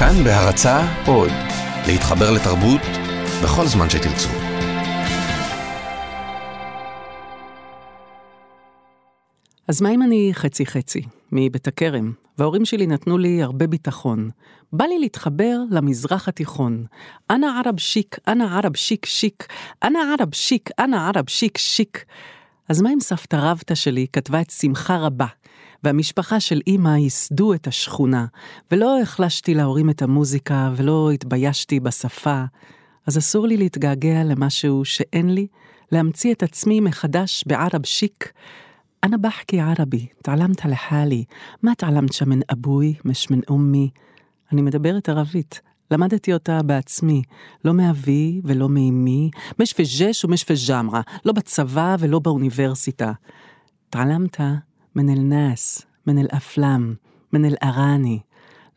כאן בהרצה עוד, להתחבר לתרבות בכל זמן שתרצו. אז מה אם אני חצי חצי, מבית הכרם, וההורים שלי נתנו לי הרבה ביטחון. בא לי להתחבר למזרח התיכון. אנא ערב שיק, אנא ערב שיק שיק, אנא ערב שיק, אנא ערב שיק שיק. אז מה אם סבתא רבתא שלי כתבה את שמחה רבה, והמשפחה של אמא ייסדו את השכונה, ולא החלשתי להורים את המוזיקה, ולא התביישתי בשפה, אז אסור לי להתגעגע למשהו שאין לי, להמציא את עצמי מחדש בערב שיק. أنا بحكي عربي, تعلمت لحالي, ما تعلمت من אבוי, מש מן אומי. אני מדברת ערבית, למדתי אותה בעצמי, לא מאבי ולא מאמי, מש פג'ש ומש פג'מרה, לא בצבא ולא באוניברסיטה. تعلمت מן אל-נאס, מן אל-אפלם, מן אל-עראני.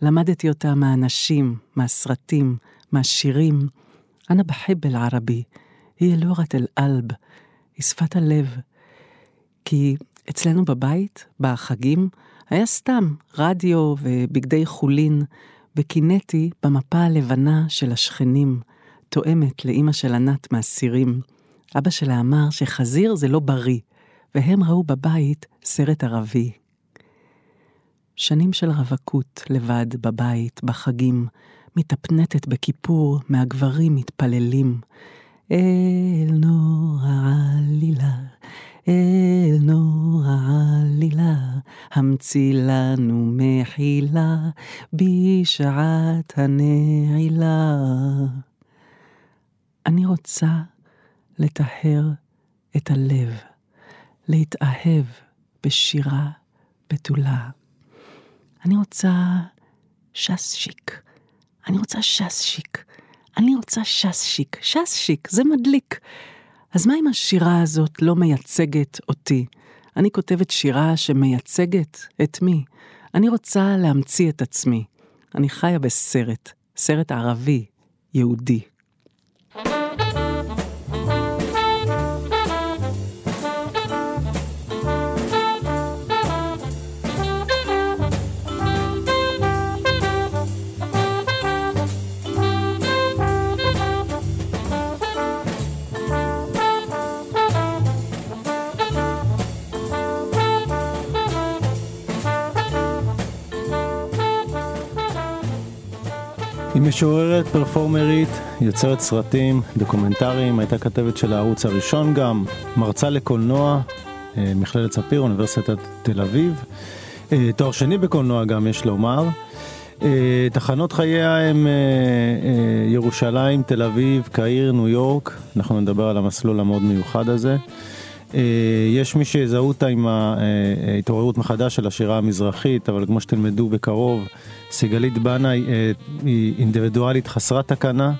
למדתי אותה מהאנשים, מהסרטים, מהשירים. אנא בחיב אל-ערבי, היא אלורת אל-אלב, היא שפת הלב. כי אצלנו בבית, בחגים, היה סתם רדיו ובגדי חולין, וקינאתי במפה הלבנה של השכנים, תואמת לאימא של ענת מהסירים. אבא שלה אמר שחזיר זה לא בריא, והם ראו בבית סרט ערבי. שנים של רווקות לבד בבית, בחגים, מתאפנטת בכיפור, מהגברים מתפללים. אל נור העלילה, אל נור העלילה, המציא לנו מחילה בשעת הנעילה. אני רוצה לטהר את הלב, להתאהב בשירה בתולה. אני רוצה שסשיק, אני רוצה שסשיק, אני רוצה שסשיק, שסשיק, זה מדליק. אז מה אם השירה הזאת לא מייצגת אותי? אני כותבת שירה שמייצגת את מי? אני רוצה להמציא את עצמי. אני חיה בסרט, סרט ערבי, יהודי. היא משוררת, פרפורמרית, יוצרת סרטים, דוקומנטריים, הייתה כתבת של הערוץ הראשון גם, מרצה לקולנוע, אה, מכללת ספיר, אוניברסיטת תל אביב, אה, תואר שני בקולנוע גם יש לומר. אה, תחנות חייה הם ירושלים, תל אביב, קהיר, ניו יורק, אנחנו נדבר על המסלול המאוד מיוחד הזה. יש מי שיזהו אותה עם ההתעוררות מחדש של השירה המזרחית, אבל כמו שתלמדו בקרוב, סיגלית בנאי היא אינדיבידואלית חסרת תקנה,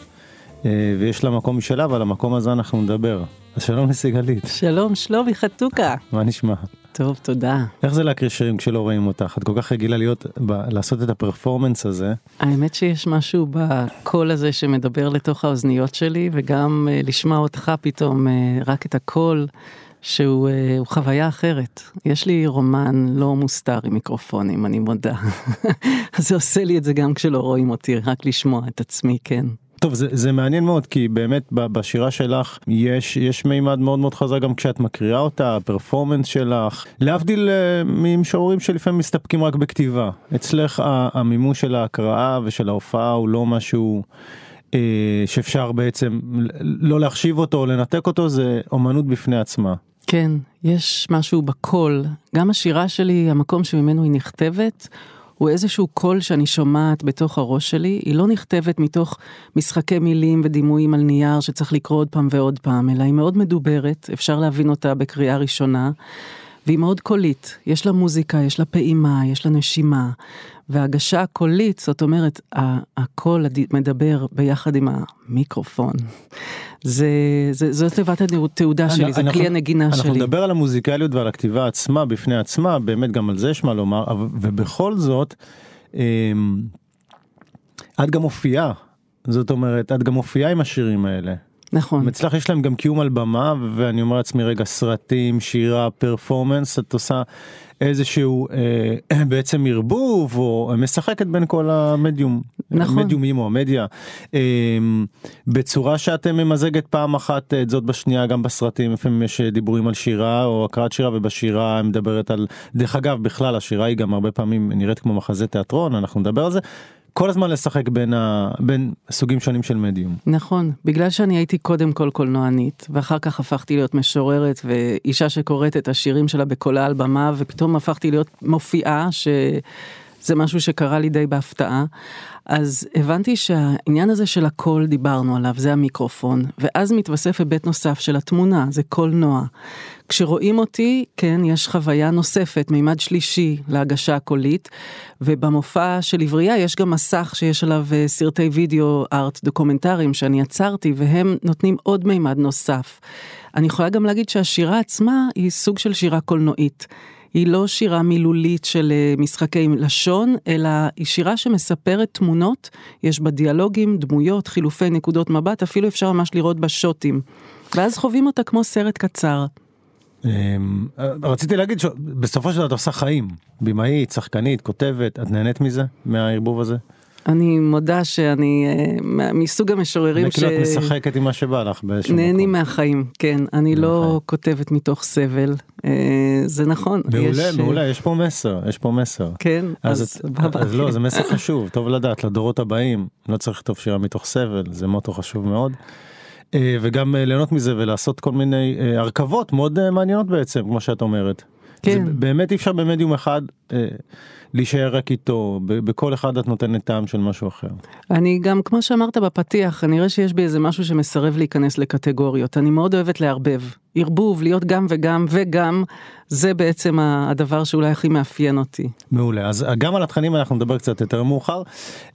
ויש לה מקום משלה, ועל המקום הזה אנחנו נדבר. אז שלום לסיגלית. שלום, שלומי חתוקה. מה נשמע? טוב, תודה. איך זה להקריא שירים כשלא רואים אותך? את כל כך רגילה להיות, ב- לעשות את הפרפורמנס הזה. האמת שיש משהו בקול הזה שמדבר לתוך האוזניות שלי, וגם uh, לשמוע אותך פתאום, uh, רק את הקול. שהוא uh, חוויה אחרת. יש לי רומן לא מוסתר עם מיקרופונים, אני מודה. אז זה עושה לי את זה גם כשלא רואים אותי, רק לשמוע את עצמי, כן. טוב זה, זה מעניין מאוד כי באמת בשירה שלך יש יש מימד מאוד מאוד חזק גם כשאת מקריאה אותה הפרפורמנס שלך להבדיל ממשוררים שלפעמים מסתפקים רק בכתיבה אצלך המימוש של ההקראה ושל ההופעה הוא לא משהו אה, שאפשר בעצם לא להחשיב אותו או לנתק אותו זה אומנות בפני עצמה. כן, יש משהו בקול, גם השירה שלי, המקום שממנו היא נכתבת, הוא איזשהו קול שאני שומעת בתוך הראש שלי, היא לא נכתבת מתוך משחקי מילים ודימויים על נייר שצריך לקרוא עוד פעם ועוד פעם, אלא היא מאוד מדוברת, אפשר להבין אותה בקריאה ראשונה, והיא מאוד קולית, יש לה מוזיקה, יש לה פעימה, יש לה נשימה, והגשה קולית, זאת אומרת, הקול מדבר ביחד עם המיקרופון. זה, זה, זאת תיבת התעודה שלי, זה אנחנו, כלי הנגינה אנחנו שלי. אנחנו נדבר על המוזיקליות ועל הכתיבה עצמה בפני עצמה, באמת גם על זה יש מה לומר, ובכל זאת, את גם מופיעה, זאת אומרת, את גם מופיעה עם השירים האלה. נכון. אצלך יש להם גם קיום על במה, ואני אומר לעצמי, רגע, סרטים, שירה, פרפורמנס, את עושה איזשהו אה, בעצם ערבוב, או משחקת בין כל המדיום, נכון. מדיומים או המדיה, אה, בצורה שאתם ממזגת פעם אחת את זאת בשנייה, גם בסרטים, לפעמים יש דיבורים על שירה, או הקראת שירה, ובשירה מדברת על, דרך אגב, בכלל, השירה היא גם הרבה פעמים נראית כמו מחזה תיאטרון, אנחנו נדבר על זה. כל הזמן לשחק בין, ה... בין סוגים שונים של מדיום. נכון, בגלל שאני הייתי קודם כל קולנוענית, ואחר כך הפכתי להיות משוררת ואישה שקוראת את השירים שלה בקולה על במה, ופתאום הפכתי להיות מופיעה, שזה משהו שקרה לי די בהפתעה. אז הבנתי שהעניין הזה של הקול דיברנו עליו, זה המיקרופון, ואז מתווסף היבט נוסף של התמונה, זה קולנוע. כשרואים אותי, כן, יש חוויה נוספת, מימד שלישי להגשה הקולית, ובמופע של עברייה יש גם מסך שיש עליו אה, סרטי וידאו ארט דוקומנטריים שאני יצרתי, והם נותנים עוד מימד נוסף. אני יכולה גם להגיד שהשירה עצמה היא סוג של שירה קולנועית. היא לא שירה מילולית של אה, משחקי לשון, אלא היא שירה שמספרת תמונות, יש בה דיאלוגים, דמויות, חילופי נקודות מבט, אפילו אפשר ממש לראות בה שוטים. ואז חווים אותה כמו סרט קצר. אמ, רציתי להגיד שבסופו של דבר את עושה חיים, במאית, שחקנית, כותבת, את נהנית מזה, מהערבוב הזה? אני מודה שאני אה, מסוג המשוררים ש... כאילו את משחקת עם מה שבא לך באיזשהו מקום. נהנים מהחיים, כן. אני לא כותבת מתוך סבל, אה, זה נכון. מעולה. אה, מעולה, יש פה מסר, יש פה מסר. כן, אז, אז לא, זה מסר חשוב, טוב לדעת, לדורות הבאים, לא צריך לכתוב שירה מתוך סבל, זה מוטו חשוב מאוד. וגם ליהנות מזה ולעשות כל מיני הרכבות מאוד מעניינות בעצם, כמו שאת אומרת. כן. זה באמת אי אפשר במדיום אחד. להישאר רק איתו, בכל אחד את נותנת טעם של משהו אחר. אני גם, כמו שאמרת בפתיח, אני רואה שיש בי איזה משהו שמסרב להיכנס לקטגוריות. אני מאוד אוהבת לערבב. ערבוב, להיות גם וגם וגם, זה בעצם הדבר שאולי הכי מאפיין אותי. מעולה, אז גם על התכנים אנחנו נדבר קצת יותר מאוחר.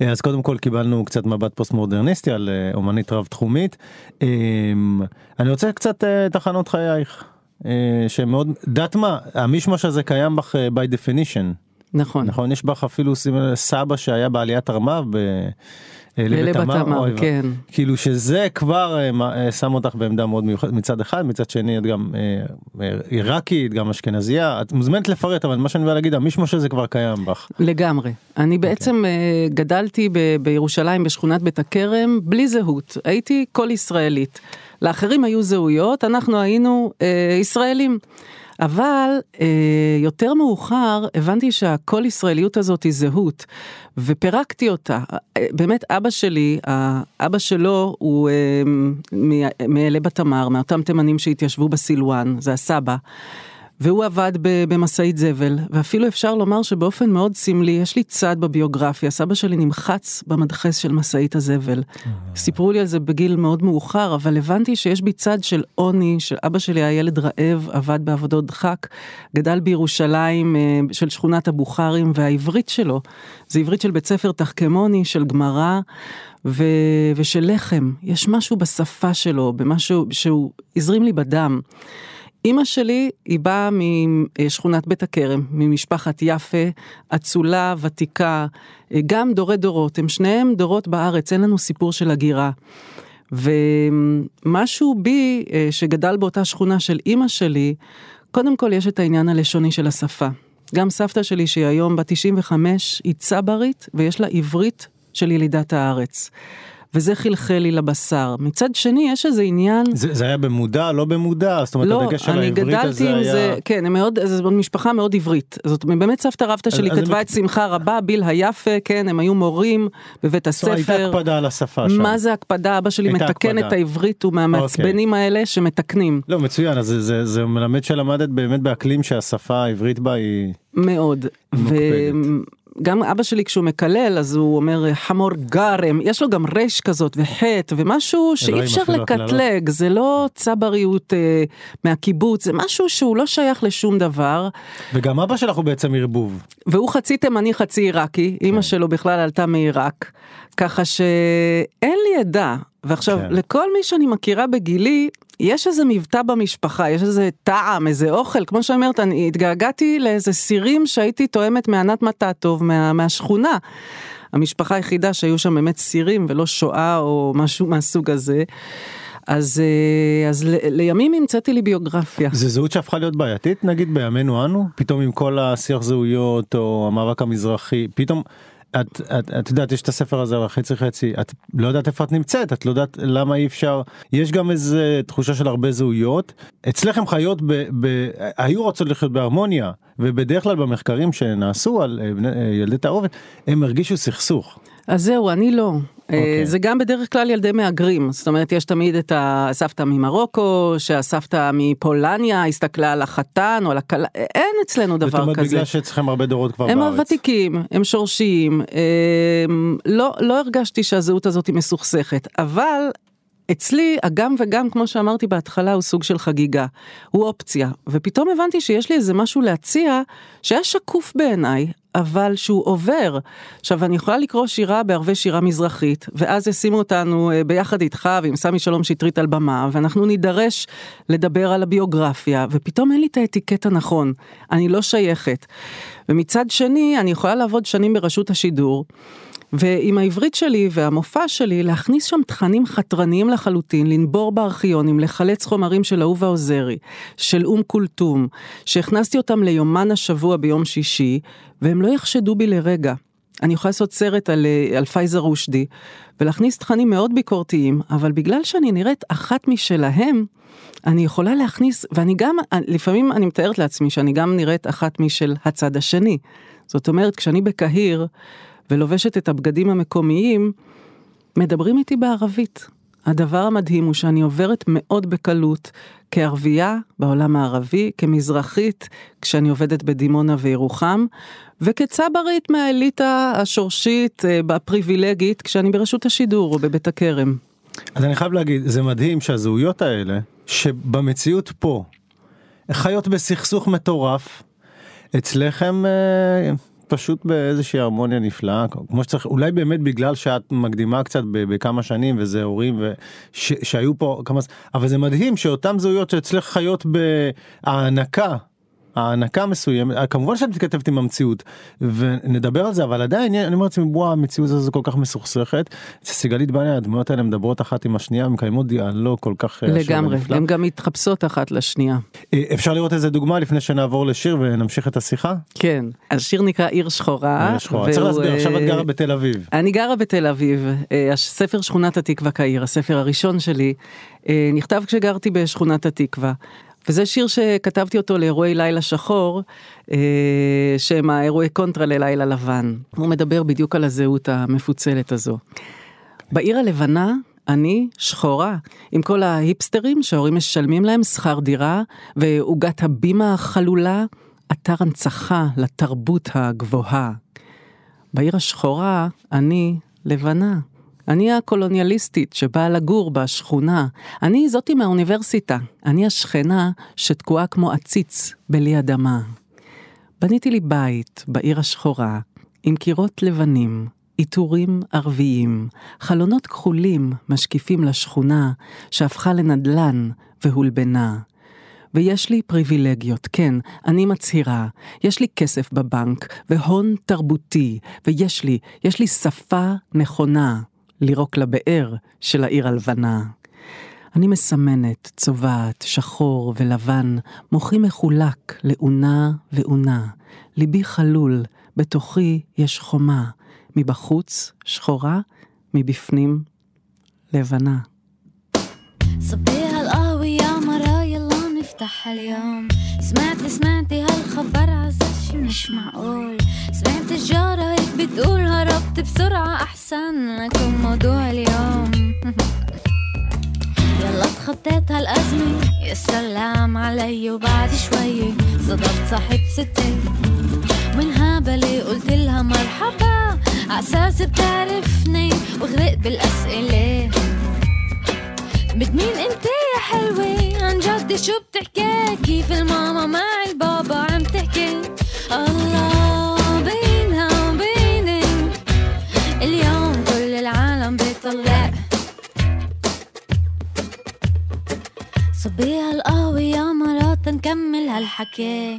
אז קודם כל קיבלנו קצת מבט פוסט מודרניסטי על אה, אומנית רב תחומית. אמ, אני רוצה קצת אה, תחנות חייך. אה, שמאוד, דעת מה, המשמש הזה קיים בך by definition. נכון. נכון, יש בך אפילו סבא שהיה בעליית ארמב ב... אה, ללב התמר, כן. כאילו שזה כבר אה, אה, שם אותך בעמדה מאוד מיוחדת מצד אחד, מצד שני את גם עיראקית, גם אשכנזייה, את מוזמנת לפרט, אבל מה שאני בא להגיד, המשמש הזה כבר קיים בך. לגמרי. אני אוקיי. בעצם okay. גדלתי ב- בירושלים בשכונת בית הכרם בלי זהות, הייתי כל ישראלית. לאחרים היו זהויות, אנחנו היינו אה, ישראלים. אבל אה, יותר מאוחר הבנתי שהכל ישראליות הזאת היא זהות, ופירקתי אותה. אה, באמת אבא שלי, אבא שלו הוא אה, מאלה בתמר, מאותם תימנים שהתיישבו בסילואן, זה הסבא. והוא עבד במשאית זבל, ואפילו אפשר לומר שבאופן מאוד סמלי, יש לי צד בביוגרפיה, סבא שלי נמחץ במדחס של משאית הזבל. סיפרו לי על זה בגיל מאוד מאוחר, אבל הבנתי שיש בי צד של עוני, שאבא שלי היה ילד רעב, עבד בעבודות דחק, גדל בירושלים אה, של שכונת הבוכרים, והעברית שלו, זה עברית של בית ספר תחכמוני, של גמרא. ו... ושל לחם, יש משהו בשפה שלו, במשהו שהוא הזרים לי בדם. אימא שלי היא באה משכונת בית הכרם, ממשפחת יפה, אצולה, ותיקה, גם דורי דורות, הם שניהם דורות בארץ, אין לנו סיפור של הגירה. ומשהו בי אה, שגדל באותה שכונה של אימא שלי, קודם כל יש את העניין הלשוני של השפה. גם סבתא שלי שהיא היום בת 95 היא צברית ויש לה עברית של ילידת הארץ. וזה חלחל לי לבשר. מצד שני, יש איזה עניין... זה, זה היה במודע, לא במודע? זאת אומרת, לא, הדגש על העברית הזה היה... זה, כן, הם מאוד, זו משפחה מאוד עברית. זאת באמת סבתא רבתא שלי כתבה אני... את שמחה רבה, ביל היפה, כן, הם היו מורים בבית הספר. זאת הייתה הקפדה על השפה שם. מה זה הקפדה? אבא שלי מתקן הקפדה. את העברית, הוא מהמעצבנים אוקיי. האלה שמתקנים. לא, מצוין, אז זה, זה, זה מלמד שלמדת באמת באקלים שהשפה העברית בה היא... מאוד. מוקפדת. גם אבא שלי כשהוא מקלל אז הוא אומר חמור גרם יש לו גם רש כזאת וחטא ומשהו שאי אפשר לקטלג זה לא צבריות אה, מהקיבוץ זה משהו שהוא לא שייך לשום דבר. וגם אבא שלך הוא בעצם ערבוב. והוא חצי תימני חצי עיראקי כן. אימא שלו בכלל עלתה מעיראק ככה שאין לי עדה ועכשיו כן. לכל מי שאני מכירה בגילי יש איזה מבטא במשפחה, יש איזה טעם, איזה אוכל, כמו שאומרת, אני התגעגעתי לאיזה סירים שהייתי תואמת מענת מטאטוב מה, מהשכונה. המשפחה היחידה שהיו שם באמת סירים ולא שואה או משהו מהסוג הזה. אז, אה, אז ל, לימים המצאתי לי ביוגרפיה. זה זהות שהפכה להיות בעייתית נגיד בימינו אנו פתאום עם כל השיח זהויות או המאבק המזרחי פתאום. את, את, את יודעת יש את הספר הזה על חצי חצי את לא יודעת איפה את נמצאת את לא יודעת למה אי אפשר יש גם איזה תחושה של הרבה זהויות אצלכם חיות ב, ב, היו רוצות לחיות בהרמוניה ובדרך כלל במחקרים שנעשו על אה, אה, ילדי תערובת הם הרגישו סכסוך. אז זהו, אני לא. Okay. אוקיי. זה גם בדרך כלל ילדי מהגרים, זאת אומרת יש תמיד את הסבתא ממרוקו, שהסבתא מפולניה הסתכלה על החתן או על הכלה, אין אצלנו דבר זאת אומרת כזה. בגלל שאצלכם הרבה דורות כבר הם בארץ. הוותיקים, הם שורשיים, הם, לא, לא הרגשתי שהזהות הזאת היא מסוכסכת, אבל אצלי הגם וגם כמו שאמרתי בהתחלה הוא סוג של חגיגה, הוא אופציה, ופתאום הבנתי שיש לי איזה משהו להציע שהיה שקוף בעיניי, אבל שהוא עובר. עכשיו אני יכולה לקרוא שירה בערבי שירה מזרחית, ואז ישימו אותנו אה, ביחד איתך ועם סמי שלום שטרית על במה, ואנחנו נידרש לדבר על הביוגרפיה, ופתאום אין לי את האטיקט הנכון, אני לא שייכת. ומצד שני, אני יכולה לעבוד שנים ברשות השידור. ועם העברית שלי והמופע שלי להכניס שם תכנים חתרניים לחלוטין, לנבור בארכיונים, לחלץ חומרים של אהובה עוזרי, של אום כולתום, שהכנסתי אותם ליומן השבוע ביום שישי, והם לא יחשדו בי לרגע. אני יכולה לעשות סרט על, אה, על פייזר רושדי, ולהכניס תכנים מאוד ביקורתיים, אבל בגלל שאני נראית אחת משלהם, אני יכולה להכניס, ואני גם, לפעמים אני מתארת לעצמי שאני גם נראית אחת משל הצד השני. זאת אומרת, כשאני בקהיר, ולובשת את הבגדים המקומיים, מדברים איתי בערבית. הדבר המדהים הוא שאני עוברת מאוד בקלות כערבייה בעולם הערבי, כמזרחית כשאני עובדת בדימונה וירוחם, וכצברית מהאליטה השורשית, אה, הפריבילגית, כשאני ברשות השידור או בבית הכרם. אז אני חייב להגיד זה מדהים שהזהויות האלה שבמציאות פה חיות בסכסוך מטורף אצלכם אה, פשוט באיזושהי הרמוניה נפלאה כמו שצריך אולי באמת בגלל שאת מקדימה קצת בכמה שנים וזה הורים וש, שהיו פה כמה אבל זה מדהים שאותם זהויות שאצלך חיות בהענקה. הענקה מסוימת כמובן שאת מתכתבת עם המציאות ונדבר על זה אבל עדיין אני אומר לעצמי וואו המציאות הזו כל כך מסוכסכת. סיגלית בניה הדמויות האלה מדברות אחת עם השנייה מקיימות דיאלוג כל כך אה, לגמרי. הן גם מתחפשות אחת לשנייה. אה, אפשר לראות איזה דוגמה לפני שנעבור לשיר ונמשיך את השיחה? כן, השיר נקרא עיר שחורה. אה, שחורה. צריך להסביר עכשיו את אה, גרה בתל אביב. אני גרה בתל אביב, הספר שכונת התקווה קהיר, הספר הראשון שלי, נכתב כשגרתי בשכונת התקווה. וזה שיר שכתבתי אותו לאירועי לילה שחור, אה, שהם האירועי קונטרה ללילה לבן. הוא מדבר בדיוק על הזהות המפוצלת הזו. בעיר הלבנה, אני שחורה, עם כל ההיפסטרים שההורים משלמים להם שכר דירה, ועוגת הבימה החלולה, אתר הנצחה לתרבות הגבוהה. בעיר השחורה, אני לבנה. אני הקולוניאליסטית שבאה לגור בשכונה. אני זאתי מהאוניברסיטה. אני השכנה שתקועה כמו עציץ בלי אדמה. בניתי לי בית בעיר השחורה, עם קירות לבנים, עיטורים ערביים, חלונות כחולים משקיפים לשכונה שהפכה לנדלן והולבנה. ויש לי פריבילגיות, כן, אני מצהירה, יש לי כסף בבנק, והון תרבותי, ויש לי, יש לי שפה נכונה, לירוק לבאר של העיר הלבנה. אני מסמנת, צובעת, שחור ולבן, מוחי מחולק לאונה ואונה. ליבי חלול, בתוכי יש חומה, מבחוץ שחורה, מבפנים לבנה. صبيها القهوة يا مرا يلا نفتح اليوم سمعتي سمعتي هالخبر عزة شي مش معقول. سمعت الجارة هيك بتقول هربت بسرعة أحسن لكم موضوع اليوم. يلا تخطيت هالأزمة. يا سلام علي وبعد شوي. صدمت صاحب ستي من هبلي قلت لها مرحبا. عساس بتعرفني وغرقت بالأسئلة. بد مين أنت يا حلوة؟ عن جد شو بتحكي؟ كيف الماما مع البابا عم تحكي؟ الله بينها وبينك اليوم كل العالم بيطلع. صبيها القهوة مرات نكمل هالحكي.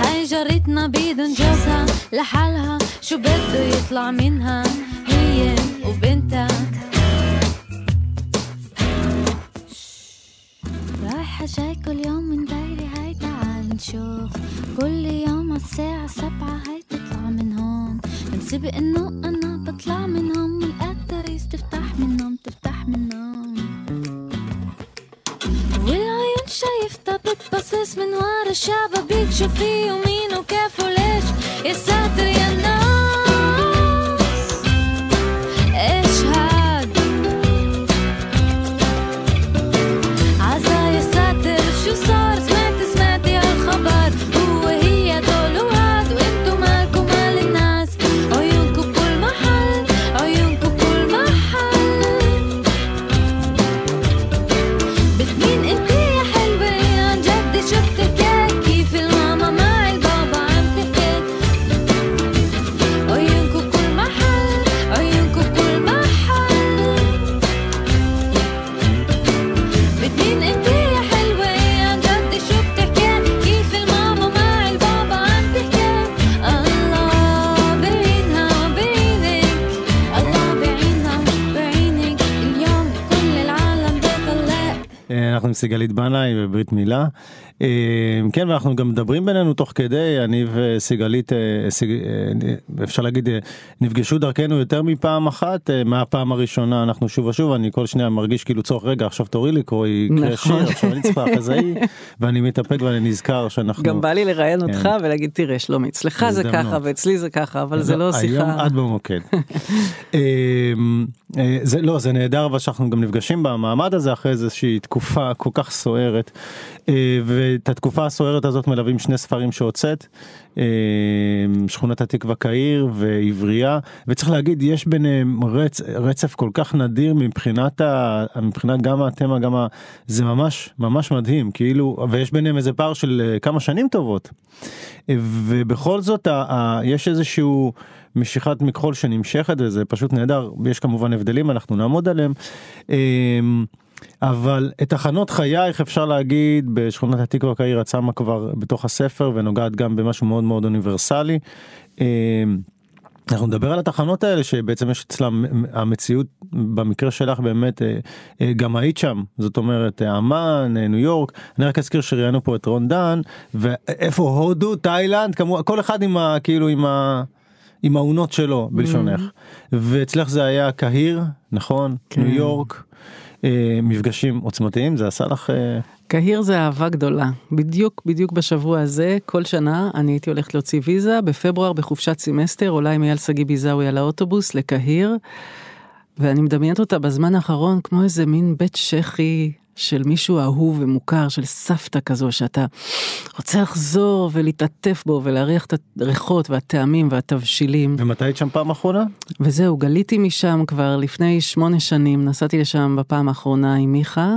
هاي جارتنا بدون جوزها. لحالها شو بده يطلع منها؟ هي وبنتها. رايحة شاي كل يوم من بيتها نشوف. كل يوم الساعة سبعة هاي تطلع من هون بنسبق إنه أنا بطلع منهم. الاتاريس تفتح منهم تفتح منهم. والعيون شايفتها بتبصص من ورا الشبابيك شوفي ومين وكيف وليش. يا ساتر يا نار. אנחנו עם סיגלית בנאי בברית מילה. אה, כן ואנחנו גם מדברים בינינו תוך כדי אני וסיגלית אה, סיג- אה, אפשר להגיד אה, נפגשו דרכנו יותר מפעם אחת אה, מהפעם הראשונה אנחנו שוב ושוב אני כל שניה מרגיש כאילו צורך רגע עכשיו תורי לקרוא יקרה נכון. שיר עכשיו אני צריכה אחרי זה היא ואני מתאפק ואני נזכר שאנחנו גם בא לי לראיין אותך כן. ולהגיד תראה שלומי אצלך זה. ככה ואצלי זה ככה אבל זה לא היום שיחה. את במוקד. אמ, אה, זה לא זה נהדר אבל שאנחנו גם נפגשים במעמד הזה אחרי איזושהי תקופה כל כך סוערת אה, ואת התקופה הסוערת הזאת מלווים שני ספרים שהוצאת אה, שכונת התקווה קהיר ועברייה וצריך להגיד יש ביניהם רצ, רצף כל כך נדיר מבחינת ה, מבחינת גם התמה גם ה, זה ממש ממש מדהים כאילו ויש ביניהם איזה פער של אה, כמה שנים טובות. ובכל זאת ה, ה, יש איזשהו משיכת מכחול שנמשכת וזה פשוט נהדר יש כמובן הבדלים אנחנו נעמוד עליהם. אבל את תחנות חייך אפשר להגיד בשכונת התקווה קהיר שמה כבר בתוך הספר ונוגעת גם במשהו מאוד מאוד אוניברסלי. אמ, אנחנו נדבר על התחנות האלה שבעצם יש אצלם המציאות במקרה שלך באמת אה, אה, גם היית שם. זאת אומרת אמ"ן אה, ניו יורק. אני רק אזכיר שראיינו פה את רון דן ואיפה? הודו תאילנד כמובן כל אחד עם ה... כאילו עם ה... עם העונות שלו בלשונך. ואצלך זה היה קהיר נכון? כן. ניו יורק אה, מפגשים עוצמתיים זה עשה לך אה, קהיר זה אהבה גדולה. בדיוק, בדיוק בשבוע הזה, כל שנה אני הייתי הולכת להוציא ויזה, בפברואר בחופשת סמסטר, עולה עם אייל שגיא ביזאווי על האוטובוס לקהיר, ואני מדמיינת אותה בזמן האחרון כמו איזה מין בית שחי של מישהו אהוב ומוכר, של סבתא כזו, שאתה רוצה לחזור ולהתעטף בו ולהריח את הריחות והטעמים והתבשילים. ומתי היית שם פעם אחרונה? וזהו, גליתי משם כבר לפני שמונה שנים, נסעתי לשם בפעם האחרונה עם מיכה,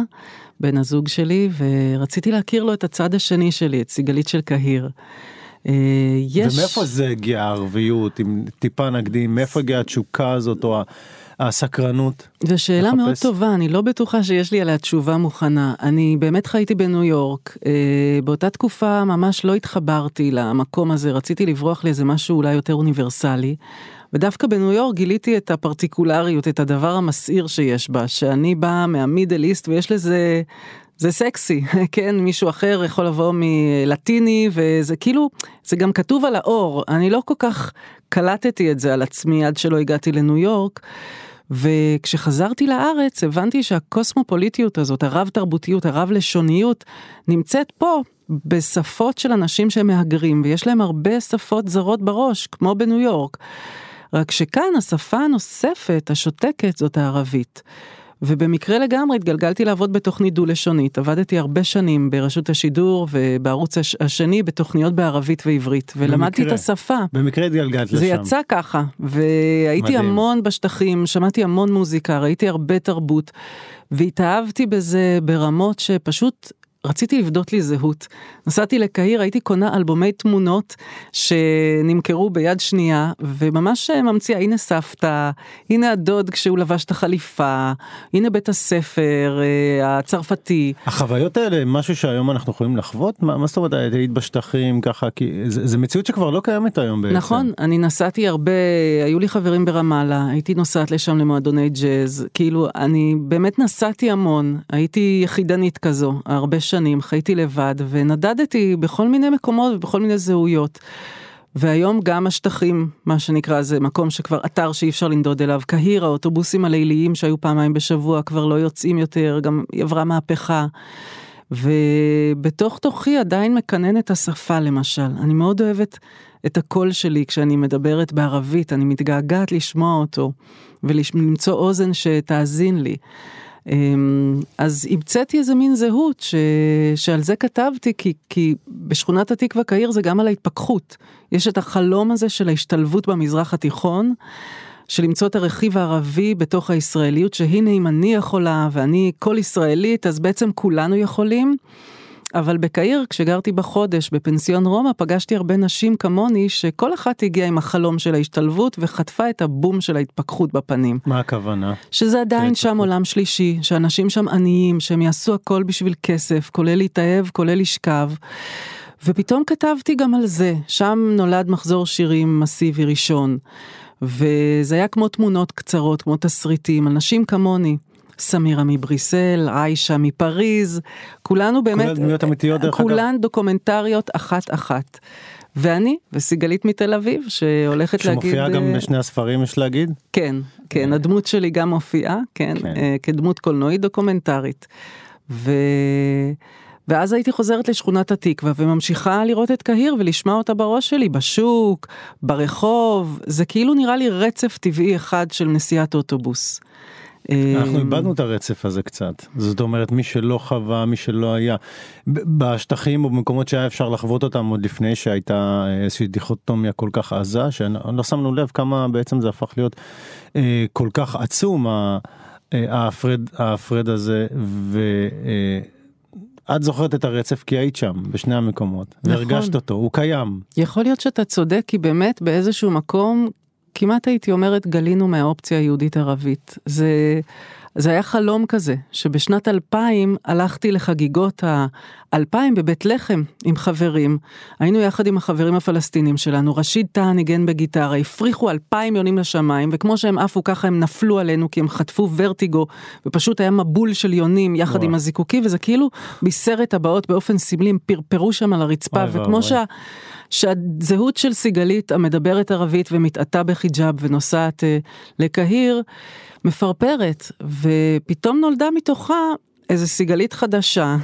בן הזוג שלי, ורציתי להכיר לו את הצד השני שלי, את סיגלית של קהיר. אה, יש... ומאיפה זה הגיע הערביות אם טיפה נקדים מאיפה הגיעה התשוקה הזאת או ה- הסקרנות? זו שאלה לחפש. מאוד טובה, אני לא בטוחה שיש לי עליה תשובה מוכנה. אני באמת חייתי בניו יורק, אה, באותה תקופה ממש לא התחברתי למקום הזה, רציתי לברוח לאיזה משהו אולי יותר אוניברסלי. ודווקא בניו יורק גיליתי את הפרטיקולריות, את הדבר המסעיר שיש בה, שאני באה מהמידל איסט ויש לזה, זה סקסי, כן, מישהו אחר יכול לבוא מלטיני וזה כאילו, זה גם כתוב על האור, אני לא כל כך קלטתי את זה על עצמי עד שלא הגעתי לניו יורק. וכשחזרתי לארץ הבנתי שהקוסמופוליטיות הזאת, הרב תרבותיות, הרב לשוניות, נמצאת פה בשפות של אנשים שמהגרים, ויש להם הרבה שפות זרות בראש, כמו בניו יורק. רק שכאן השפה הנוספת, השותקת, זאת הערבית. ובמקרה לגמרי התגלגלתי לעבוד בתוכנית דו-לשונית, עבדתי הרבה שנים ברשות השידור ובערוץ הש- השני בתוכניות בערבית ועברית, ולמדתי את במקרה. השפה. במקרה התגלגלת לשם. זה יצא ככה, והייתי מדהים. המון בשטחים, שמעתי המון מוזיקה, ראיתי הרבה תרבות, והתאהבתי בזה ברמות שפשוט רציתי לבדות לי זהות. נסעתי לקהיר, הייתי קונה אלבומי תמונות שנמכרו ביד שנייה, וממש ממציאה, הנה סבתא, הנה הדוד כשהוא לבש את החליפה, הנה בית הספר אה, הצרפתי. החוויות האלה משהו שהיום אנחנו יכולים לחוות מה, מה זאת אומרת היית בשטחים ככה כי זה, זה מציאות שכבר לא קיימת היום בעצם. נכון, אני נסעתי הרבה, היו לי חברים ברמאללה, הייתי נוסעת לשם למועדוני ג'אז, כאילו, אני באמת נסעתי המון, הייתי יחידנית כזו, הרבה שנים, חייתי לבד, ונדדתי בכל מיני מקומות ובכל מיני זהויות. והיום גם השטחים, מה שנקרא, זה מקום שכבר אתר שאי אפשר לנדוד אליו. קהיר, האוטובוסים הליליים שהיו פעמיים בשבוע כבר לא יוצאים יותר, גם היא עברה מהפכה. ובתוך תוכי עדיין מקנן את השפה למשל. אני מאוד אוהבת את הקול שלי כשאני מדברת בערבית, אני מתגעגעת לשמוע אותו ולמצוא אוזן שתאזין לי. אמ, אז המצאתי איזה מין זהות ש... שעל זה כתבתי, כי, כי בשכונת התקווה קהיר זה גם על ההתפכחות. יש את החלום הזה של ההשתלבות במזרח התיכון, של למצוא את הרכיב הערבי בתוך הישראליות, שהנה אם אני יכולה ואני כל ישראלית, אז בעצם כולנו יכולים. אבל בקהיר, כשגרתי בחודש בפנסיון רומא, פגשתי הרבה נשים כמוני, שכל אחת הגיעה עם החלום של ההשתלבות וחטפה את הבום של ההתפכחות בפנים. מה הכוונה? שזה עדיין שם עולם שלישי, שאנשים שם עניים, שהם יעשו הכל בשביל כסף, כולל להתאהב, כולל לשכב. ופתאום כתבתי גם על זה, שם נולד מחזור שירים מסיבי ראשון. וזה היה כמו תמונות קצרות, כמו תסריטים, אנשים כמוני. סמירה מבריסל, עיישה מפריז, כולנו באמת, כולן דמויות אמיתיות דרך אגב. כולן דוקומנטריות אחת-אחת. ואני, וסיגלית מתל אביב, שהולכת להגיד... שמופיעה גם אה, בשני הספרים יש להגיד? כן, כן, הדמות שלי גם מופיעה, כן, כן. אה, כדמות קולנועית דוקומנטרית. ו... ואז הייתי חוזרת לשכונת התקווה וממשיכה לראות את קהיר ולשמוע אותה בראש שלי, בשוק, ברחוב, זה כאילו נראה לי רצף טבעי אחד של נסיעת אוטובוס. אנחנו אה, איבדנו את הרצף הזה קצת. זאת אומרת מי שלא חווה מי שלא היה. בשטחים או במקומות שהיה אפשר לחוות אותם עוד לפני שהייתה איזושהי דיכוטומיה כל כך עזה שלא שמנו לב כמה בעצם זה הפך להיות אה, כל כך עצום אה, ההפרד ההפרד הזה ואת זוכרת את הרצף כי היית שם בשני המקומות נכון. והרגשת אותו הוא קיים. יכול להיות שאתה צודק, כי באמת באיזשהו מקום, כמעט הייתי אומרת, גלינו מהאופציה היהודית-ערבית. זה, זה היה חלום כזה, שבשנת 2000 הלכתי לחגיגות ה-2000 בבית לחם עם חברים. היינו יחד עם החברים הפלסטינים שלנו, רשיד טאה ניגן בגיטרה, הפריחו 2,000 יונים לשמיים, וכמו שהם עפו ככה הם נפלו עלינו, כי הם חטפו ורטיגו, ופשוט היה מבול של יונים יחד וואו. עם הזיקוקים, וזה כאילו מסרט הבאות באופן סמלי, הם פרפרו שם על הרצפה, אוי וכמו ואבוי. שה... שהזהות של סיגלית המדברת ערבית ומתעטה בחיג'אב ונוסעת אה, לקהיר מפרפרת ופתאום נולדה מתוכה איזה סיגלית חדשה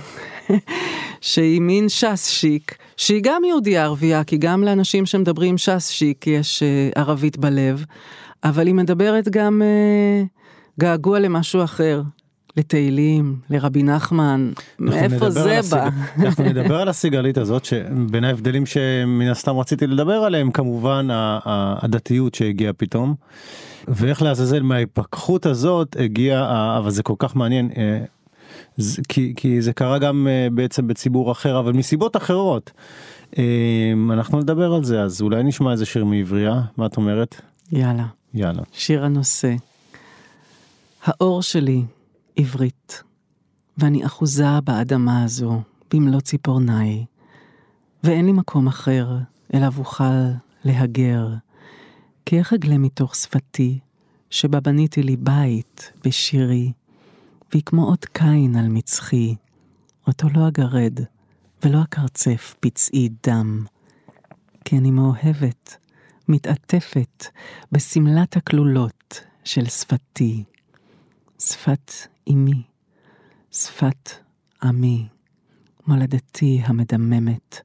שהיא מין ש"ס שיק שהיא גם יהודייה ערבייה כי גם לאנשים שמדברים ש"ס שיק יש אה, ערבית בלב אבל היא מדברת גם אה, געגוע למשהו אחר. לתהילים, לרבי נחמן, מאיפה זה על בא? הסיג- אנחנו נדבר על הסיגלית הזאת שבין ההבדלים שמן הסתם רציתי לדבר עליהם כמובן הדתיות שהגיעה פתאום. ואיך לעזאזל מההיפכחות הזאת הגיע ה- אבל זה כל כך מעניין אה, כי, כי זה קרה גם אה, בעצם בציבור אחר אבל מסיבות אחרות. אה, אנחנו נדבר על זה אז אולי נשמע איזה שיר מעברייה מה את אומרת יאללה. יאללה. שיר הנושא. האור שלי עברית, ואני אחוזה באדמה הזו במלוא ציפורניי, ואין לי מקום אחר אליו אוכל להגר, כי איך אגלה מתוך שפתי, שבה בניתי לי בית בשירי, והיא כמו אות קין על מצחי, אותו לא אגרד, ולא אקרצף פצעי דם, כי אני מאוהבת, מתעטפת בשמלת הכלולות של שפתי, שפת אמי, שפת עמי, מולדתי המדממת,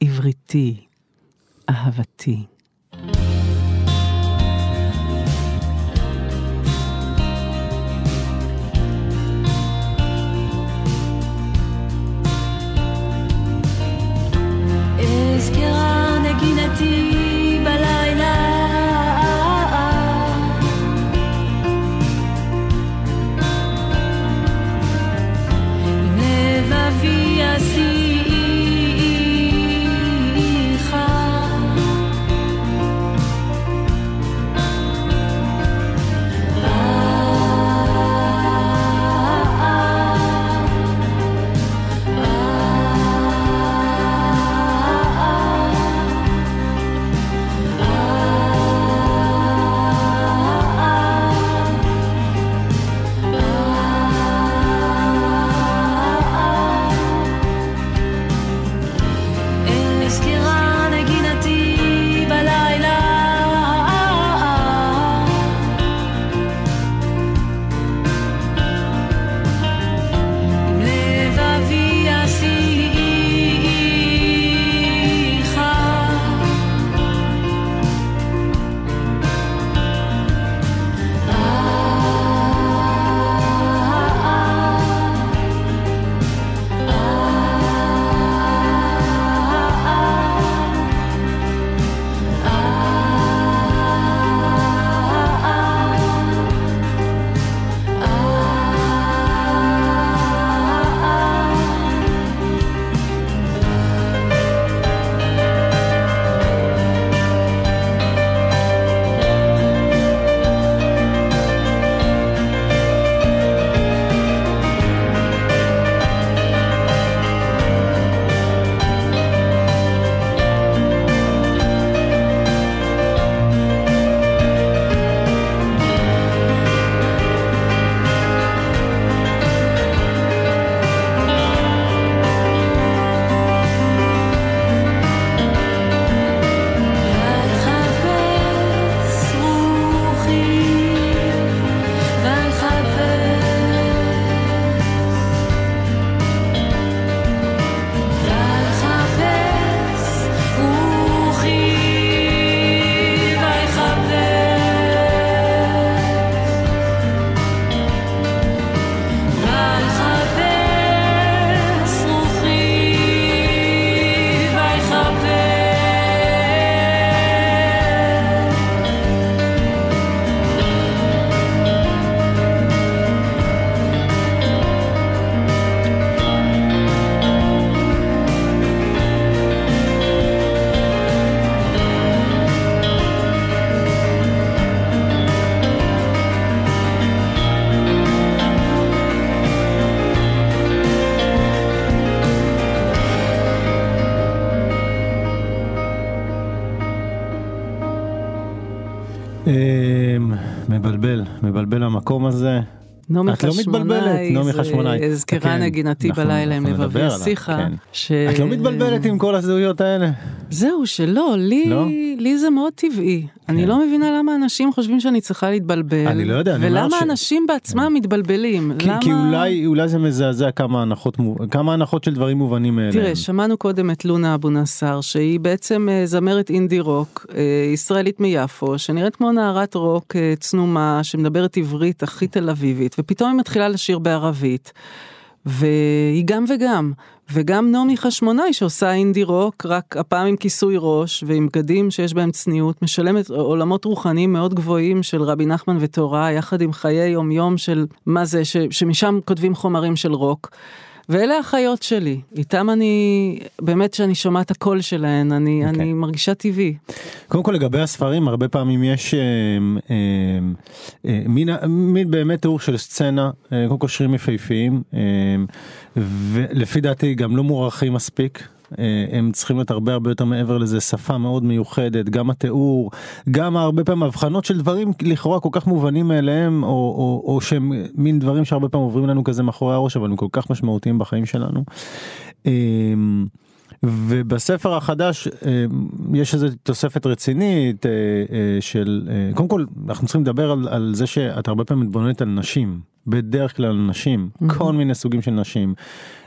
עבריתי, אהבתי. מבלבל המקום הזה. נעמי את לא מתבלבלת, נעמי חשמונאי. הזכירה כן, נגינתי אנחנו- בלילה עם אנחנו לבבי השיחה. כן. ש- את לא מתבלבלת עם כל הזהויות האלה? זהו, שלא, לי, לא? לי זה מאוד טבעי. אני לא מבינה למה אנשים חושבים שאני צריכה להתבלבל. אני לא יודע, אני אומר ולמה ש- אנשים בעצמם מתבלבלים. כי, למה... כי אולי, אולי זה מזעזע כמה הנחות, כמה הנחות של דברים מובנים מאליהם. תראה, שמענו קודם את לונה אבו נסאר, שהיא בעצם אה, זמרת אינדי רוק, אה, ישראלית מיפו, שנראית כמו נערת רוק אה, צנומה, שמדברת עברית הכי תל אביבית, ופתאום היא מתחילה לשיר בערבית. והיא גם וגם, וגם נעמי חשמונאי שעושה אינדי רוק, רק הפעם עם כיסוי ראש ועם בגדים שיש בהם צניעות, משלמת עולמות רוחניים מאוד גבוהים של רבי נחמן ותורה, יחד עם חיי יום יום של מה זה, ש, שמשם כותבים חומרים של רוק. ואלה החיות שלי, איתם אני, באמת שאני שומעת הקול שלהן, אני, אוקיי. אני מרגישה טבעי. קודם כל לגבי הספרים הרבה פעמים יש אה, אה, אה, מין, מין באמת תיאור של סצנה אה, קודם כל שירים יפהפיים אה, ולפי דעתי גם לא מוערכים מספיק. אה, הם צריכים להיות הרבה הרבה יותר מעבר לזה שפה מאוד מיוחדת גם התיאור גם הרבה פעמים הבחנות של דברים לכאורה כל כך מובנים מאליהם או, או, או שהם מין דברים שהרבה פעמים עוברים לנו כזה מאחורי הראש אבל הם כל כך משמעותיים בחיים שלנו. אה, ובספר החדש אה, יש איזו תוספת רצינית של קודם כל אנחנו צריכים לדבר על, על זה שאת הרבה פעמים מתבוננת על נשים בדרך כלל נשים כל מיני סוגים של נשים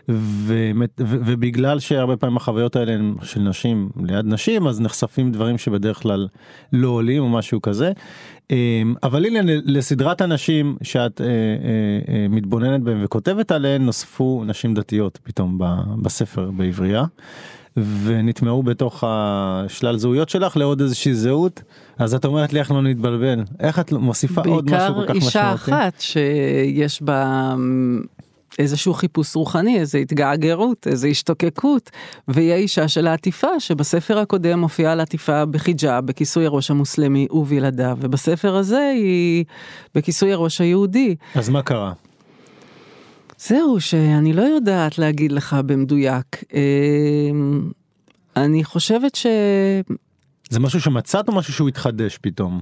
ומת- ו- ובגלל שהרבה פעמים החוויות האלה הן של נשים ליד נשים אז נחשפים דברים שבדרך כלל לא עולים או משהו כזה. אה, אבל הנה לסדרת הנשים שאת אה, אה, אה, מתבוננת בהם וכותבת עליהן נוספו נשים דתיות פתאום בספר בעברייה. ונטמעו בתוך השלל זהויות שלך לעוד איזושהי זהות אז את אומרת לי איך לא נתבלבל איך את מוסיפה עוד משהו בעיקר כל כך אישה משמעותי. אחת שיש בה אמ, איזשהו חיפוש רוחני, איזו התגעגעות, איזו השתוקקות, והיא האישה של העטיפה, שבספר הקודם מופיעה על עטיפה בחיג'אב, בכיסוי הראש המוסלמי ובלעדיו, ובספר הזה היא בכיסוי הראש היהודי. אז מה קרה? זהו, שאני לא יודעת להגיד לך במדויק. אמ, אני חושבת ש... זה משהו שמצאת או משהו שהוא התחדש פתאום?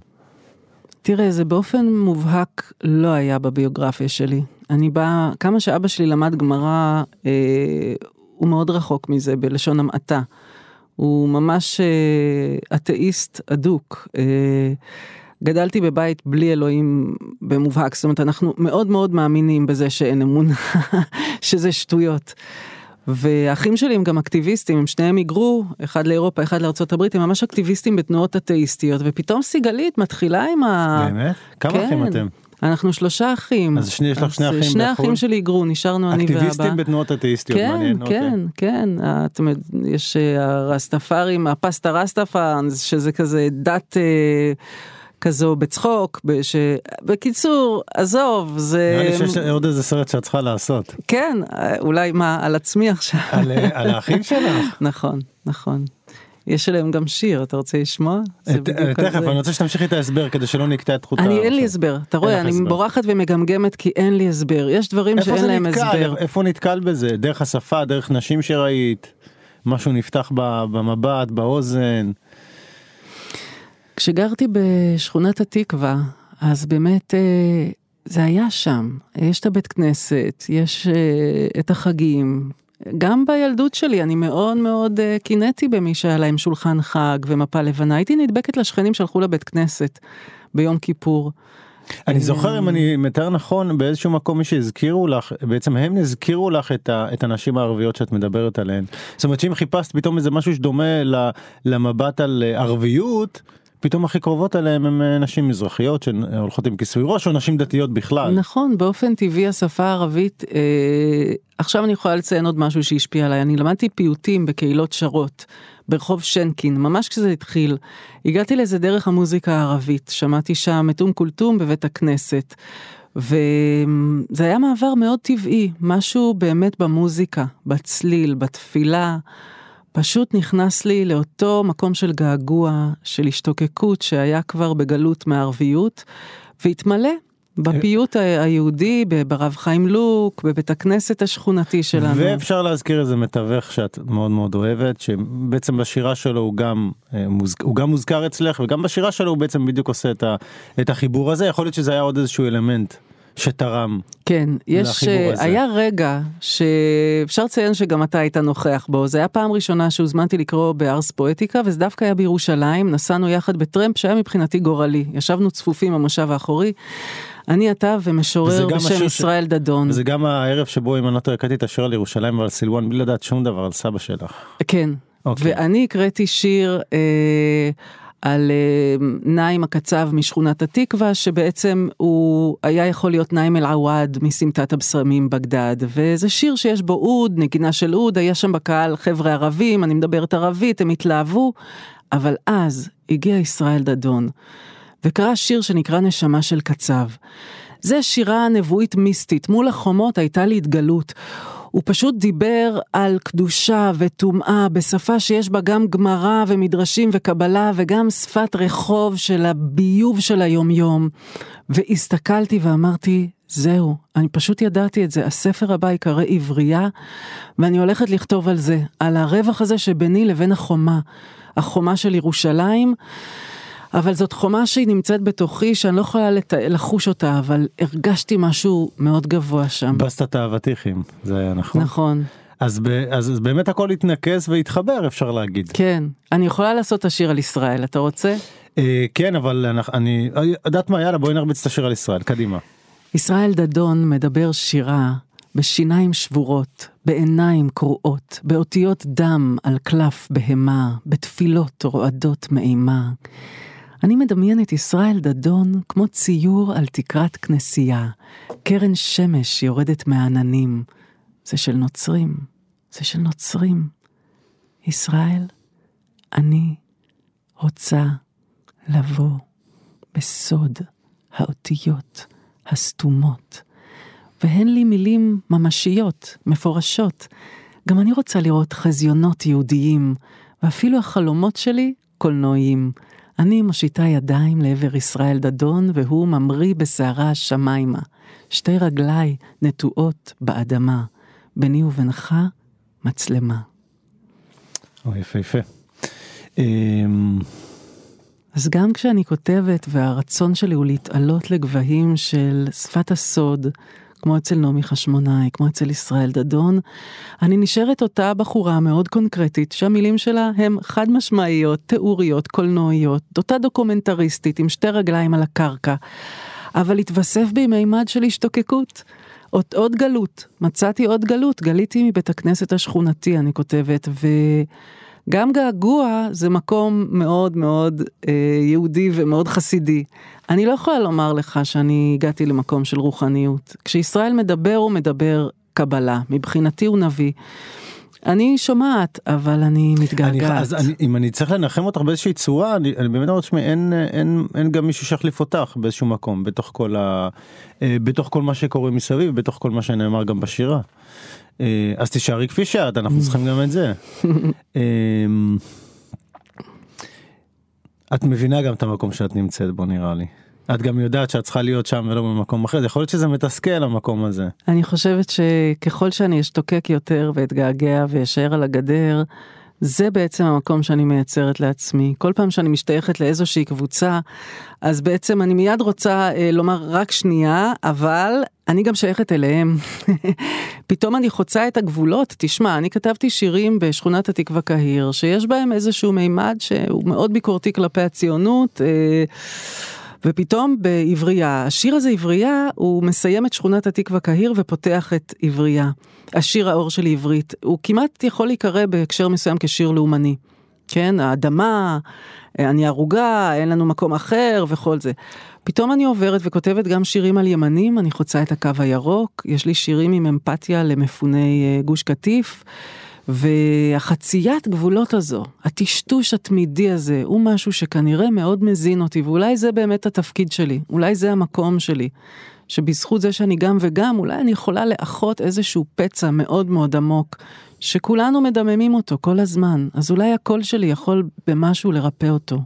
תראה, זה באופן מובהק לא היה בביוגרפיה שלי. אני באה, כמה שאבא שלי למד גמרא, אה, הוא מאוד רחוק מזה בלשון המעטה. הוא ממש אה, אתאיסט אדוק. אה, גדלתי בבית בלי אלוהים במובהק, זאת אומרת אנחנו מאוד מאוד מאמינים בזה שאין אמונה, שזה שטויות. והאחים שלי הם גם אקטיביסטים, הם שניהם היגרו, אחד לאירופה, אחד לארצות הברית, הם ממש אקטיביסטים בתנועות אתאיסטיות, ופתאום סיגלית מתחילה עם ה... באמת? כמה כן. אחים אתם? אנחנו שלושה אחים. אז שני- יש לך שני אחים שני בחו"ל? אחים שלי היגרו, נשארנו אני ואבא. אקטיביסטים בתנועות אתאיסטיות, כן, מעניין. אוקיי. כן, כן, אומרת, יש אה, הרסטפארים, הפסטה רסטפאנס, שזה כזה דת אה, כזו בצחוק, בש... בקיצור, עזוב, זה... נראה לי שיש עוד איזה סרט שאת צריכה לעשות. כן, אולי מה, על עצמי עכשיו. על, אה, על האחים שלך. נכון, נכון. יש עליהם גם שיר, אתה רוצה לשמוע? אה, תכף. אני רוצה שתמשיכי את ההסבר כדי שלא נקטע את חוט אני אין לי. הסבר, אתה רואה, אני. בורחת ומגמגמת כי אין לי הסבר, יש דברים שאין להם? הסבר. איפה נתקל בזה? דרך השפה, דרך נשים שראית? משהו נפתח במבט, באוזן? כשגרתי בשכונת התקווה, אז באמת אה, זה היה שם. יש את הבית כנסת, יש אה, את החגים. גם בילדות שלי אני מאוד מאוד אה, קינאתי במי שהיה להם שולחן חג ומפה לבנה. הייתי נדבקת לשכנים שהלכו לבית כנסת ביום כיפור. אני זוכר אם אני מתאר נכון באיזשהו מקום מי שהזכירו לך בעצם הם הזכירו לך את, ה, את הנשים הערביות שאת מדברת עליהן. זאת אומרת שאם חיפשת פתאום איזה משהו שדומה ל, למבט על ערביות פתאום הכי קרובות אליהם הם אה, נשים מזרחיות שהולכות עם כיסוי ראש או נשים דתיות בכלל. נכון, באופן טבעי השפה הערבית, אה, עכשיו אני יכולה לציין עוד משהו שהשפיע עליי, אני למדתי פיוטים בקהילות שרות, ברחוב שנקין, ממש כשזה התחיל. הגעתי לזה דרך המוזיקה הערבית, שמעתי שם את אום כולתום בבית הכנסת. וזה היה מעבר מאוד טבעי, משהו באמת במוזיקה, בצליל, בתפילה. פשוט נכנס לי לאותו מקום של געגוע, של השתוקקות שהיה כבר בגלות מהערביות, והתמלא, בפיוט היהודי, ברב חיים לוק, בבית הכנסת השכונתי שלנו. ואפשר להזכיר איזה מתווך שאת מאוד מאוד אוהבת, שבעצם בשירה שלו הוא גם, אה. הוא גם מוזכר אצלך, וגם בשירה שלו הוא בעצם בדיוק עושה. את החיבור הזה, יכול להיות שזה היה עוד איזשהו אלמנט שתרם. כן, יש, לחיבור הזה. היה רגע שאפשר לציין שגם אתה היית נוכח בו, זה היה פעם ראשונה שהוזמנתי לקרוא בארס פואטיקה, וזה דווקא היה בירושלים, נסענו יחד בטרמפ שהיה מבחינתי גורלי, ישבנו צפופים במושב האחורי, אני, אתה ומשורר בשם השיר ש- ישראל דדון. וזה גם הערב שבו אם אני לא טועה הקראתי את השיר על ירושלים ועל סילואן בלי לדעת שום דבר על סבא שלך. כן, אוקיי. ואני הקראתי שיר אה, על אה, נעים הקצב משכונת התקווה, שבעצם הוא היה יכול להיות נעים אל-עוואד מסמטת הבשמים בגדד, וזה שיר שיש בו אוד, נגינה של אוד, היה שם בקהל חבר'ה ערבים, אני מדברת ערבית, הם התלהבו, אבל אז הגיע ישראל דדון, וקרא שיר שנקרא נשמה של קצב. זה שירה נבואית מיסטית, מול החומות הייתה לי התגלות. הוא פשוט דיבר על קדושה וטומאה בשפה שיש בה גם גמרא ומדרשים וקבלה וגם שפת רחוב של הביוב של היומיום. והסתכלתי ואמרתי, זהו, אני פשוט ידעתי את זה, הספר הבא ייקרא עברייה, ואני הולכת לכתוב על זה, על הרווח הזה שביני לבין החומה, החומה של ירושלים. אבל זאת חומה שהיא נמצאת בתוכי, שאני לא יכולה לת... לחוש אותה, אבל הרגשתי משהו מאוד גבוה שם. בסטת האבטיחים, זה היה נכון. נכון, אז, ב, אז, אז באמת הכל התנקז והתחבר אפשר להגיד. כן. אני יכולה לעשות את השיר על ישראל, אתה רוצה? אה, כן אבל אנחנו- אני, יודעת מה יאללה בואי נרביץ את השיר על ישראל קדימה. ישראל דדון מדבר שירה בשיניים שבורות, בעיניים קרועות, באותיות דם על קלף בהמה, בתפילות רועדות מאימה. אני מדמיין את ישראל דדון כמו ציור על תקרת כנסייה, קרן שמש יורדת מהעננים. זה של נוצרים, זה של נוצרים. ישראל, אני רוצה לבוא בסוד האותיות הסתומות, והן לי מילים ממשיות, מפורשות. גם אני רוצה לראות חזיונות יהודיים, ואפילו החלומות שלי קולנועיים. אני מושיטה ידיים לעבר ישראל דדון, והוא ממריא בסערה השמיימה. שתי רגליי נטועות באדמה, ביני ובינך מצלמה. או, יפה יפה. אמ, אז גם כשאני כותבת והרצון שלי הוא להתעלות לגבהים של שפת הסוד, כמו אצל נעמי חשמונאי, כמו אצל ישראל דדון, אני נשארת אותה בחורה מאוד קונקרטית, שהמילים שלה הן חד משמעיות, תיאוריות, קולנועיות, אותה דוקומנטריסטית עם שתי רגליים על הקרקע, אבל התווסף בי מימד של השתוקקות. עוד, עוד גלות, מצאתי עוד גלות, גליתי מבית הכנסת השכונתי, אני כותבת, וגם געגוע זה מקום מאוד מאוד אה, יהודי ומאוד חסידי. אני לא יכולה לומר לך שאני הגעתי למקום של רוחניות. כשישראל מדבר, הוא מדבר קבלה, מבחינתי הוא נביא. אני שומעת, אבל אני אני, מתגעגעת. אז אני, אם אני צריך לנחם אותך באיזושהי צורה אני, אני באמת אומר תשמעי אין, אין, אין גם מישהו שיחליף אותך באיזשהו מקום בתוך כל ה... אה, בתוך כל מה שקורה מסביב בתוך כל מה שנאמר גם בשירה. אה, אז תישארי כפי שאת אנחנו צריכים גם את זה. אה, את מבינה גם את המקום שאת נמצאת בו נראה לי. את גם יודעת שאת צריכה להיות שם ולא במקום אחר יכול להיות שזה מתסכל המקום הזה. אני חושבת שככל שאני אשתוקק יותר ואתגעגע ואשאר על הגדר, זה בעצם המקום שאני מייצרת לעצמי. כל פעם שאני משתייכת לאיזושהי קבוצה, אז בעצם אני מיד רוצה אה, לומר רק שנייה, אבל אני גם שייכת אליהם. פתאום אני חוצה את הגבולות, תשמע, אני כתבתי שירים בשכונת התקווה קהיר, שיש בהם איזשהו מימד שהוא מאוד ביקורתי כלפי הציונות. אה, ופתאום בעברייה, השיר הזה עברייה, הוא מסיים את שכונת התקווה קהיר ופותח את עברייה. השיר האור של עברית, הוא כמעט יכול להיקרא בהקשר מסוים כשיר לאומני. כן, האדמה, אני ערוגה, אין לנו מקום אחר וכל זה. פתאום אני עוברת וכותבת גם שירים על ימנים, אני חוצה את הקו הירוק, יש לי שירים עם אמפתיה למפוני אה, גוש קטיף. והחציית גבולות הזו, הטשטוש התמידי הזה, הוא משהו שכנראה מאוד מזין אותי, ואולי זה באמת התפקיד שלי, אולי זה המקום שלי, שבזכות זה שאני גם וגם, אולי אני יכולה לאחות איזשהו פצע מאוד מאוד עמוק, שכולנו מדממים אותו כל הזמן, אז אולי הקול שלי יכול במשהו לרפא אותו.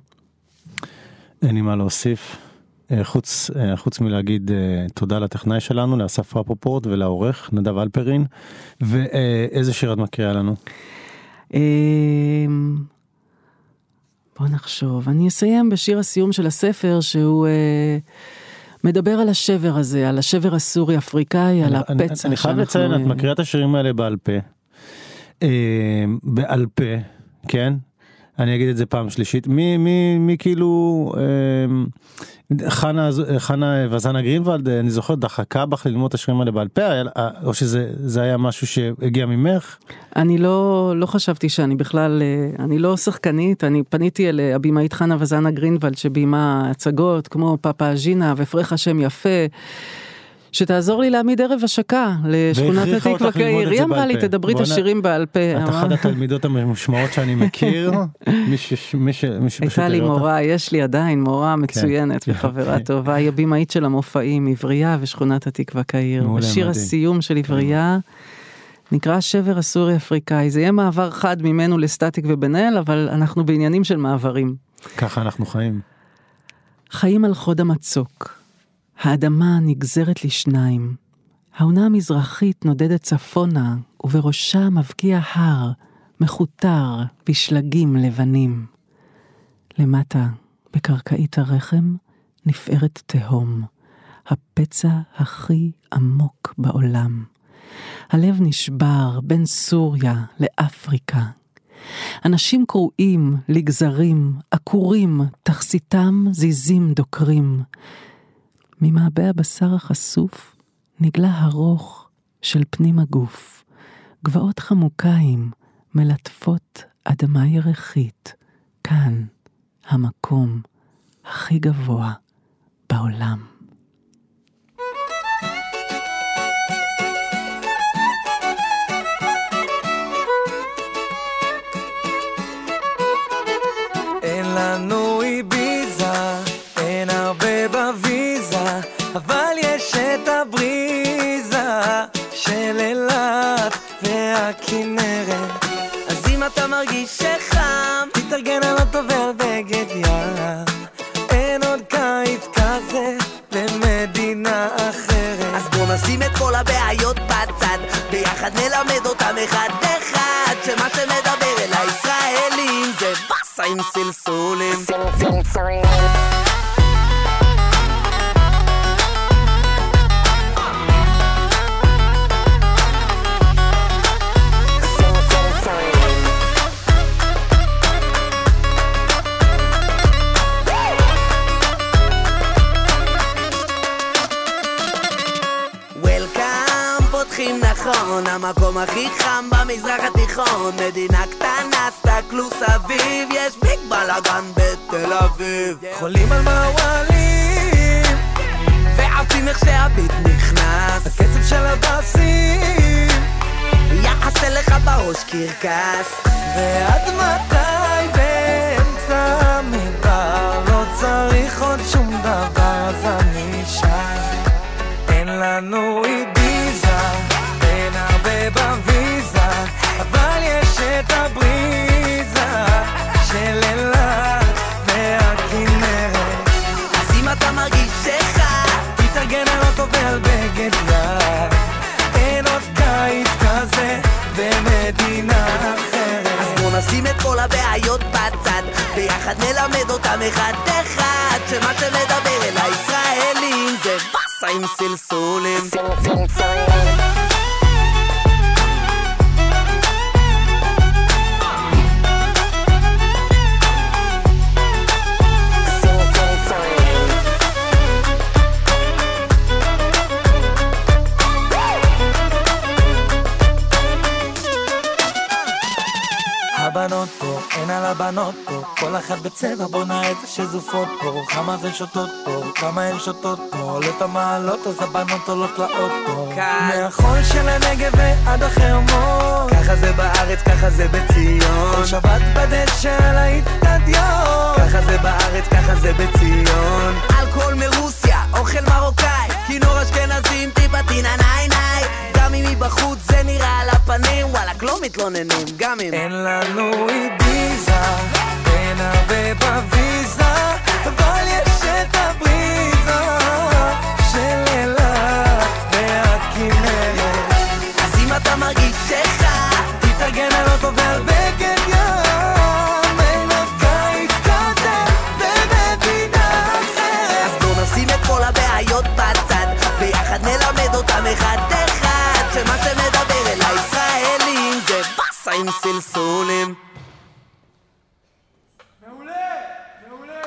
אין לי מה להוסיף. אה, חוץ, אה, חוץ מלהגיד אה, תודה לטכנאי שלנו, לאסף רפופורט ולעורך נדב אלפרין, ואיזה שיר את מקריאה לנו? אמ, בוא נחשוב, אני אסיים בשיר הסיום של הספר שהוא מדבר על השבר הזה, על השבר הסורי-אפריקאי, על הפצע אני, אני חייב לציין, את מקריאה את השירים האלה בעל פה. אה, בעל פה, כן? אני אגיד את זה פעם שלישית, מי, מי, מי כאילו, אה, חנה, חנה וזנה גרינוולד, אני זוכר, דחקה בך ללמוד את השירים האלה בעל פה, או שזה היה משהו שהגיע ממך? אני לא, לא חשבתי שאני בכלל, אה, אני לא שחקנית, אני פניתי אל הבמאית חנה וזנה גרינוולד שביימה הצגות כמו פאפה אג'ינה ופרח השם יפה. שתעזור לי להעמיד ערב השקה לשכונת התקווה כעיר. היא אמרה לי, תדברי את השירים בעל פה. את אחת התלמידות המושמעות שאני מכיר. הייתה לי מורה, יש לי עדיין מורה כן, מצוינת כן. וחברה טובה, היא הבמאית של המופעים, עברייה ושכונת התקווה כעיר. בשיר הסיום של עברייה. נקרא שבר הסורי אפריקאי זה יהיה מעבר חד ממנו לסטטיק ובן אל אבל אנחנו בעניינים של מעברים. ככה אנחנו חיים. חיים על חוד המצוק. האדמה נגזרת לשניים. העונה המזרחית נודדת צפונה, ובראשה מבקיע הר, מכותר בשלגים לבנים. למטה, בקרקעית הרחם, נפערת תהום, הפצע הכי עמוק בעולם. הלב נשבר בין סוריה לאפריקה. אנשים קרועים לגזרים, עקורים, תכסיתם זיזים דוקרים. ממעבה הבשר החשוף נגלה הרוך של פנים הגוף, גבעות חמוקיים מלטפות אדמה ירחית, כאן המקום הכי גבוה בעולם. הכנרת. אז אם אתה מרגיש שחם, תתארגן על ועל בגד ים. אין עוד קיץ כזה במדינה אחרת. אז בוא נשים את כל הבעיות בצד. ביחד נלמד אותם אחד אחד שמה שמדבר אל הישראלים זה באסה עם סלסולים. סלסולים הכי חם במזרח התיכון. מדינה קטנה, סתכלו סביב, יש ביג בלאגן בתל אביב. חולים על מעוולים ועפים איך שהביט נכנס. הקצב של הבאסים יעשה לך בראש קרקס. ועד מתי באמצע המדבר לא צריך עוד שום דבר? אז אני שם. אין לנו עידוד אבל יש את הבריזה של אילת והכנרת. אז אם אתה מרגיש שחד, תתארגן על אוטו ועל בגד יד. אין עוד קיץ כזה במדינה אחרת. אז בוא נשים את כל הבעיות בצד, ביחד נלמד אותם אחד אחד, שמה שמדבר אל הישראלים זה באסה עם סלסולים. סלסולים. הבנות פה, אין על הבנות פה. כל אחת בצבע בונה איזה שזופות פה. כמה זה שותות פה, כמה הן שותות פה. עולות המעלות אז הבנות עולות לאוטו מהחול של הנגב ועד החרמון ככה זה בארץ, ככה זה בציון. כל שבת בדשא על האיצטדיון. ככה זה בארץ, ככה זה בציון. אלכוהול מרוסיה, אוכל מרוקאי כינור אשכנזים, טיפה טינה ניי ניי גם אם מבחוץ זה נראה על הפנים, וואלכ, לא מתלוננים, גם אם... אין לנו אידיזה, אין הרבה בוויזה, אבל יש את הבריזה של אילת והכנרת. אז אם אתה מרגיש שחד, תתארגן על אותו ועל בגד אחד באסה עם סלסולים מעולה! מעולה!